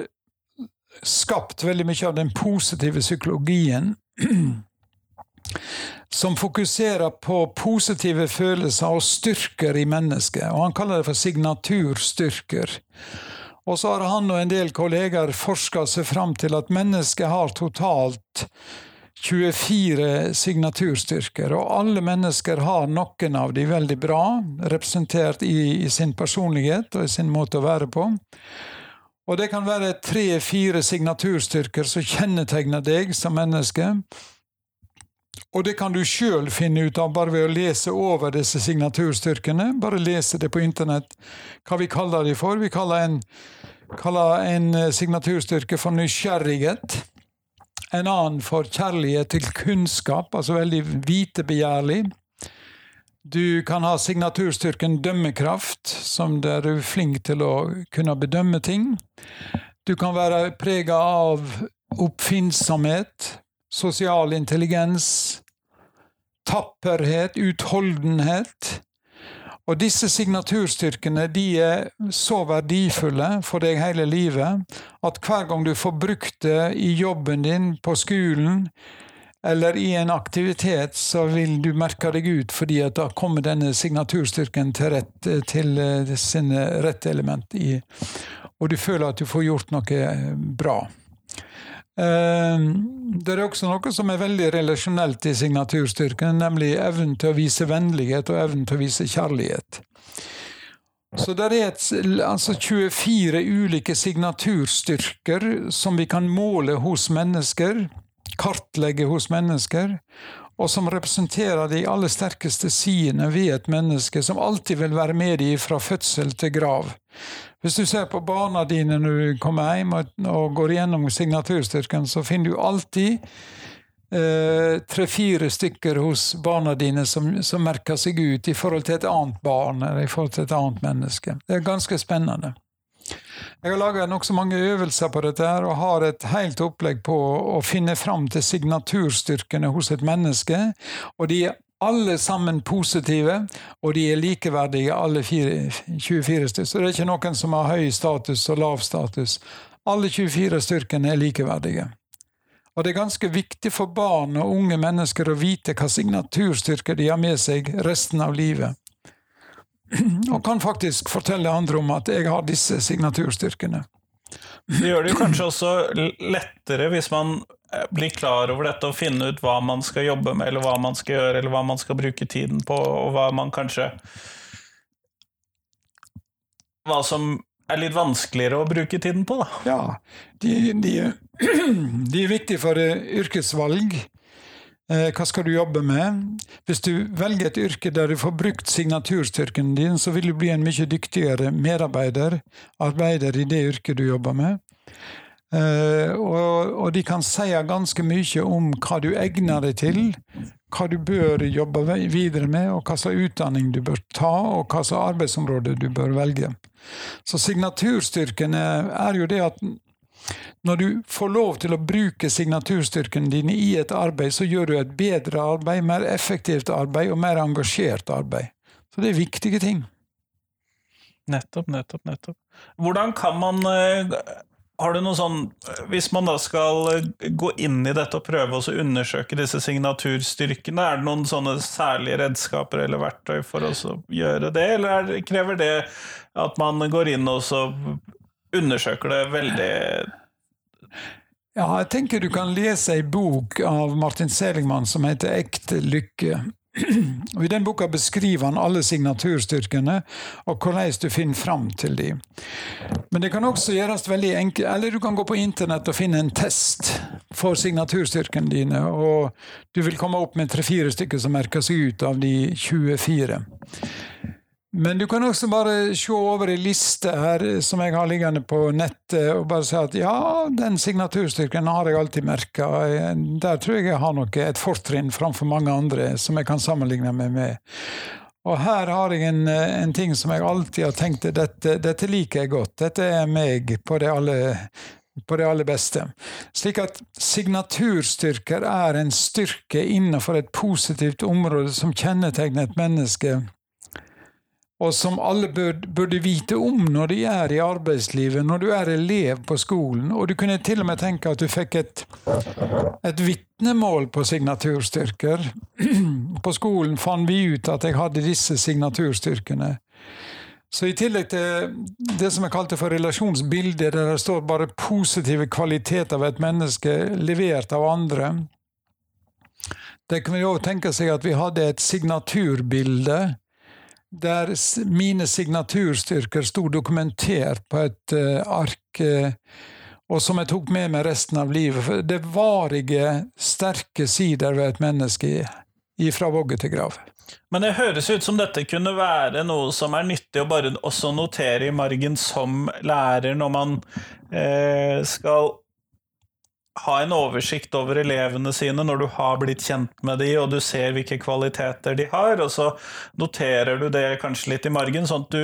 skapt veldig mye av den positive psykologien. som fokuserer på positive følelser og styrker i mennesket. og Han kaller det for signaturstyrker. Og så har han og en del kolleger forska seg fram til at mennesket har totalt 24 signaturstyrker, og alle mennesker har noen av de veldig bra, representert i, i sin personlighet og i sin måte å være på. Og det kan være tre-fire signaturstyrker som kjennetegner deg som menneske. Og det kan du sjøl finne ut av bare ved å lese over disse signaturstyrkene. Bare lese det på internett, hva vi kaller de for. Vi kaller en, kaller en eh, signaturstyrke for nysgjerrighet. En annen for kjærlighet til kunnskap, altså veldig vitebegjærlig. Du kan ha signaturstyrken dømmekraft, som der du er flink til å kunne bedømme ting. Du kan være prega av oppfinnsomhet, sosial intelligens, tapperhet, utholdenhet. Og disse signaturstyrkene de er så verdifulle for deg hele livet at hver gang du får brukt det i jobben din, på skolen eller i en aktivitet, så vil du merke deg ut, fordi at da kommer denne signaturstyrken til, rett, til eh, sin rette element i Og du føler at du får gjort noe bra. Ehm, det er også noe som er veldig relasjonelt i signaturstyrken, nemlig evnen til å vise vennlighet og evnen til å vise kjærlighet. Så det er et, altså 24 ulike signaturstyrker som vi kan måle hos mennesker, kartlegge hos mennesker, og som representerer de aller sterkeste sidene ved et menneske, som alltid vil være med dem fra fødsel til grav. Hvis du ser på barna dine når du kommer hjem og, går gjennom signaturstyrken, så finner du alltid eh, tre-fire stykker hos barna dine som, som, merker seg ut i forhold til et annet barn eller i forhold til et annet menneske. Det er ganske spennende. Jeg har laga nokså mange øvelser på dette her, og har et helt opplegg på å finne fram til signaturstyrkene hos et menneske. Og de er alle sammen positive, og de er likeverdige, alle fire, 24 stykker. Så det er ikke noen som har høy status og lav status. Alle 24 styrkene er likeverdige. Og det er ganske viktig for barn og unge mennesker å vite hva signaturstyrker de har med seg resten av livet. Og kan faktisk fortelle andre om at jeg har disse signaturstyrkene. Det gjør det kanskje også lettere hvis man eh, blir klar over dette og finne ut hva man skal jobbe med, eller hva man skal gjøre, eller hva man skal bruke tiden på, og hva man kanskje Hva som er litt vanskeligere å bruke tiden på, da. Ja, de, de, de er viktige for eh, yrkesvalg. Eh, hva skal du jobbe med? Hvis du velger et yrke der du får brukt signaturstyrken din, så vil du bli en mye dyktigere medarbeider, arbeider i det yrket du jobber med. Uh, og, og, de kan si ganske mye om hva du egner deg til, hva du bør jobbe videre med, og hva slags utdanning du bør ta, og hva slags arbeidsområde du bør velge. Så signaturstyrken er jo det at når du får lov til å bruke signaturstyrkene dine i et arbeid, så gjør du et bedre arbeid, mer effektivt arbeid og mer engasjert arbeid. Så det er viktige ting. Nettopp, nettopp, nettopp. Hvordan kan man eh, har du noe sånn Hvis man da skal eh, gå inn i dette og prøve å undersøke disse signaturstyrkene, er det noen sånne særlige redskaper eller verktøy for å gjøre det, eller krever det at man går inn og undersøker det veldig ja, jeg tenker du kan lese ei bok av Martin Seligman som heter Ekte lykke. Og I den boka beskriver han alle signaturstyrkene og hvordan du finner fram til dem. Men det kan også gjøres veldig enkelt, eller du kan gå på internett og finne en test for signaturstyrkene dine, og du vil komme opp med tre-fire stykker som merker seg ut av de 24. Men du kan også bare se over ei liste her som jeg har liggende på nettet, og bare si at ja, den signaturstyrken har jeg alltid merka. Der tror jeg jeg har noe, et fortrinn framfor mange andre som jeg kan sammenligne meg med. Og her har jeg en, en ting som jeg alltid har tenkt dette, dette liker jeg godt. Dette er meg på det aller, på det aller beste. Slik at signaturstyrker er en styrke innenfor et positivt område som kjennetegner et menneske og som alle burde vite om når de er i arbeidslivet, når du er elev på skolen. Og du kunne til og med tenke at du fikk et, et vitnemål på signaturstyrker. På skolen fant vi ut at jeg hadde disse signaturstyrkene. Så i tillegg til det som jeg kalte for relasjonsbildet, der det står bare positive kvaliteter ved et menneske levert av andre, det kunne vi òg tenke seg at vi hadde et signaturbilde der mine signaturstyrker sto dokumentert på et uh, ark, uh, og som jeg tok med meg resten av livet. Det varige, sterke sider ved et menneske ifra vogge til grav. Men det høres ut som dette kunne være noe som er nyttig å bare også notere i margen som lærer, når man eh, skal ha en oversikt over elevene sine når du har blitt kjent med de, og du ser hvilke kvaliteter de har, og så noterer du det kanskje litt i margen, sånn at du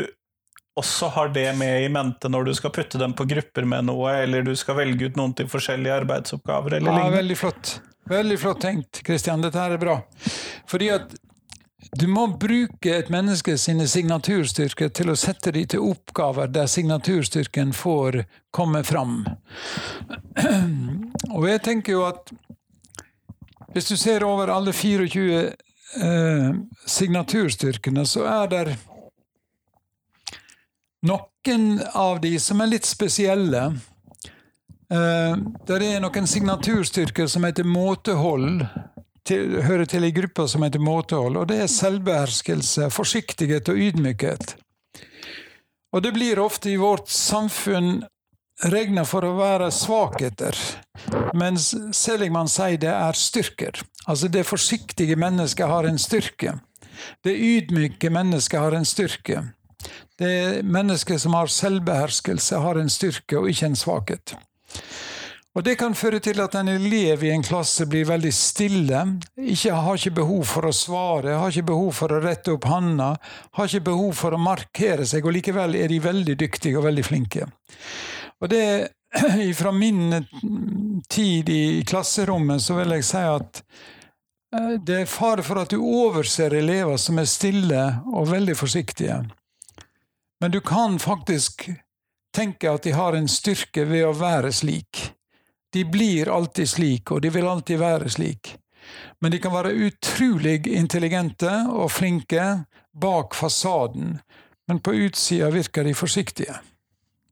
også har det med i mente når du skal putte dem på grupper med noe, eller du skal velge ut noen til forskjellige arbeidsoppgaver, eller ja, lignende. Veldig flott. Veldig flott tenkt, Kristian. Dette her er bra. Fordi at du må bruke et menneske sine signaturstyrker til å sette dem til oppgaver der signaturstyrken får komme fram. Og jeg tenker jo at hvis du ser over alle 24 eh, signaturstyrkene, så er det noen av de som er litt spesielle. Eh, det er noen signaturstyrker som heter måtehold til, hører til i gruppe som heter måtehold, og det er selvbeherskelse, forsiktighet og ydmykhet. Og det blir ofte i vårt samfunn regna for å være svakheter, mens Seligman sier det er styrker. Altså det forsiktige mennesket har en styrke. Det ydmyke mennesket har en styrke. Det mennesket som har selvbeherskelse, har en styrke og ikke en svakhet. Og Det kan føre til at en elev i en klasse blir veldig stille, ikke, har ikke behov for å svare, har ikke behov for å rette opp handa, har ikke behov for å markere seg, og likevel er de veldig dyktige og veldig flinke. Og det, Fra min tid i klasserommet så vil jeg si at eh, det er fare for at du overser elever som er stille og veldig forsiktige. Men du kan faktisk tenke at de har en styrke ved å være slik. De blir alltid slik, og de vil alltid være slik. Men de kan være utrolig intelligente og flinke bak fasaden, men på utsida virker de forsiktige.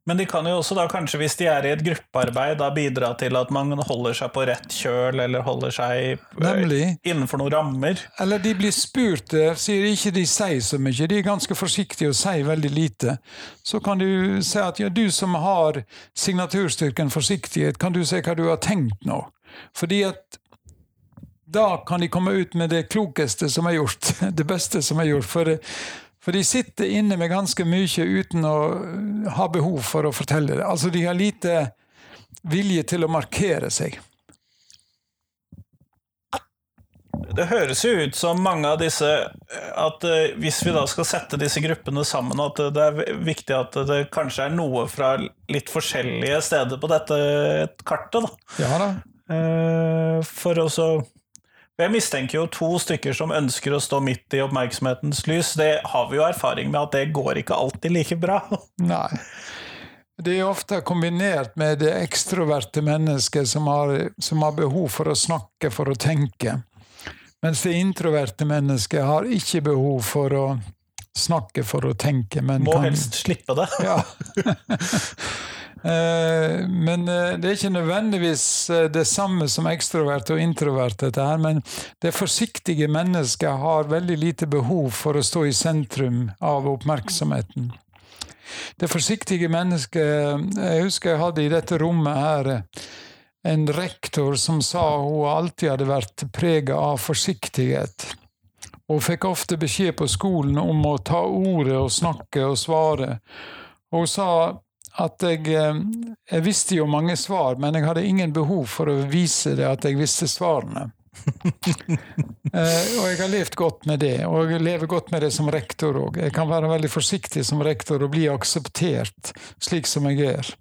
Men de kan jo også da kanskje, hvis de er i et gruppearbeid, da bidra til at man holder seg på rett kjøl, eller holder seg eh, Nemlig. innenfor noen rammer. Eller de blir spurt, der, sier ikke de sier så mye, de er ganske forsiktige og sier veldig lite. Så kan du si at ja, du som har signaturstyrken forsiktighet, kan du si hva du har tenkt nå? Fordi at da kan de komme ut med det klokeste som er gjort, det beste som er gjort. For for de sitter inne med ganske mye uten å ha behov for å fortelle det. Altså, de har lite vilje til å markere seg. Det høres jo ut som mange av disse At uh, hvis vi da skal sette disse gruppene sammen, at det er viktig at det kanskje er noe fra litt forskjellige steder på dette kartet, da. Ja da. For å jeg mistenker jo to stykker som ønsker å stå midt i oppmerksomhetens lys. Det har vi jo erfaring med at det går ikke alltid like bra. Nei. Det er ofte kombinert med det ekstroverte mennesket som har, som har behov for å snakke for å tenke. Mens det introverte mennesket har ikke behov for å snakke for å tenke, men Må kan... helst slippe det. ja. Eh, men eh, det er ikke nødvendigvis eh, det samme som ekstrovert og introvert, dette her, men det forsiktige mennesket har veldig lite behov for å stå i sentrum av oppmerksomheten. Det forsiktige mennesket Jeg husker jeg hadde i dette rommet her en rektor som sa hun alltid hadde vært prega av forsiktighet. Og fikk ofte beskjed på skolen om å ta ordet og snakke og svare. Og hun sa at jeg, eh, jeg visste jo mange svar, men jeg hadde ingen behov for å vise det at jeg visste svarene. eh, og jeg har levd godt med det, og jeg lever godt med det som rektor òg. Jeg kan være veldig forsiktig som rektor og bli akseptert slik som jeg er.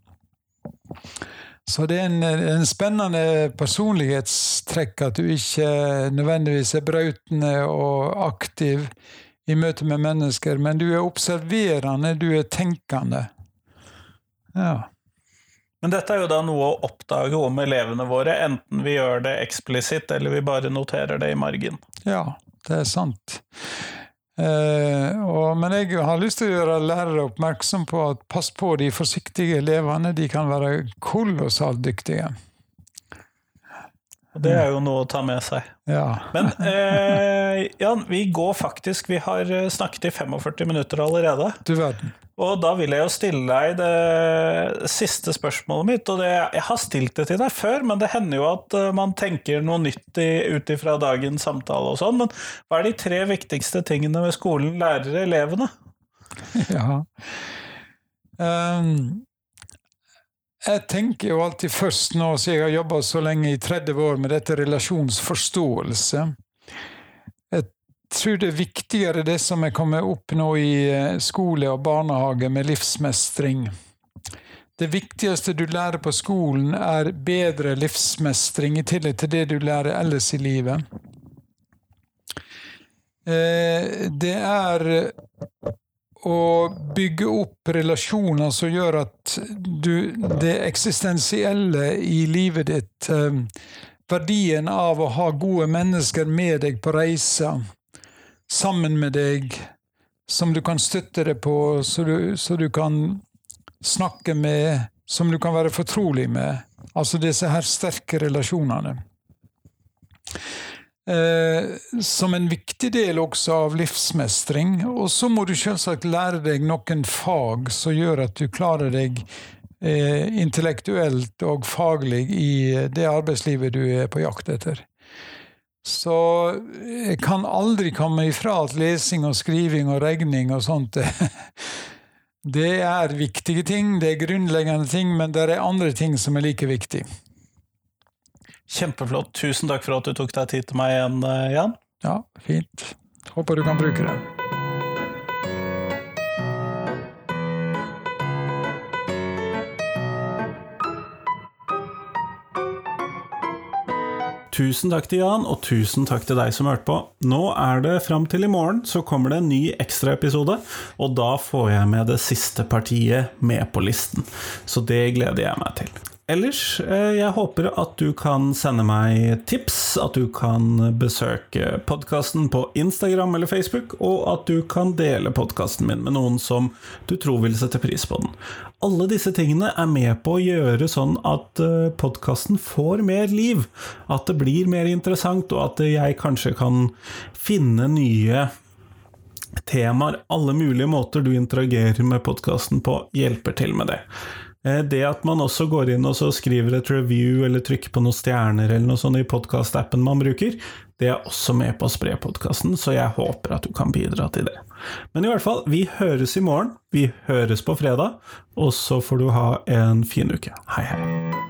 Så det er en, en spennende personlighetstrekk at du ikke nødvendigvis er brautende og aktiv i møte med mennesker, men du er observerende, du er tenkende. Ja. Men dette er jo da noe å oppdage om elevene våre, enten vi gjør det eksplisitt eller vi bare noterer det i margen. Ja, det er sant. Eh, og, men jeg har lyst til å gjøre lærere oppmerksom på at pass på de forsiktige elevene, de kan være kolossalt dyktige. Det er jo noe å ta med seg. Ja. Men eh, Jan, vi går faktisk Vi har snakket i 45 minutter allerede. Du verden. Og da vil jeg jo stille deg det siste spørsmålet mitt. og det, Jeg har stilt det til deg før, men det hender jo at eh, man tenker noe nytt ut ifra dagens samtale. og sånn, Men hva er de tre viktigste tingene ved skolen lærer elevene? Ja. Um, jeg tenker jo alltid først nå, siden jeg har jobba så lenge i 30 år med dette relasjonsforståelse Jeg tror det er viktigere det som er kommet opp nå i eh, skole og barnehage med livsmestring. Det viktigste du lærer på skolen, er bedre livsmestring, i tillegg til det du lærer ellers i livet. Eh, det er å bygge opp relasjoner som gjør at du Det eksistensielle i livet ditt, eh, verdien av å ha gode mennesker med deg på reiser, sammen med deg, som du kan støtte deg på, så du, så du kan snakke med, som du kan være fortrolig med. Altså disse her sterke relasjonene. Eh, som en viktig del også av livsmestring. Og så må du selvsagt lære deg noen fag som gjør at du klarer deg eh, intellektuelt og faglig i det arbeidslivet du er på jakt etter. Så jeg kan aldri komme ifra at lesing og skriving og regning og sånt Det er viktige ting, det er grunnleggende ting, men det er andre ting som er like viktige. Kjempeflott. Tusen takk for at du tok deg tid til meg igjen, eh, Jan. Ja, fint. Håper du kan bruke det. Tusen takk til Jan, og tusen takk til deg som hørte på. Nå er det fram til i morgen, så kommer det en ny ekstraepisode, og da får jeg med det siste partiet med på listen. Så det gleder jeg meg til. Ellers, eh, jeg håper at du kan sende meg tips, at du kan besøke podkasten på Instagram eller Facebook, og at du kan dele podkasten min med noen som du tror vil sette pris på den. Alle disse tingene er med på å gjøre sånn at eh, podkasten får mer liv, at det blir mer interessant, og at jeg kanskje kan finne nye temaer. Alle mulige måter du interagerer med podkasten på, hjelper til med det. Eh, det at man også går inn og skriver et review eller trykker på noen stjerner eller noe sånt i podkastappen man bruker, det er også med på å spre podkasten, så jeg håper at du kan bidra til det. Men i hvert fall, vi høres i morgen. Vi høres på fredag, og så får du ha en fin uke. Hei, hei.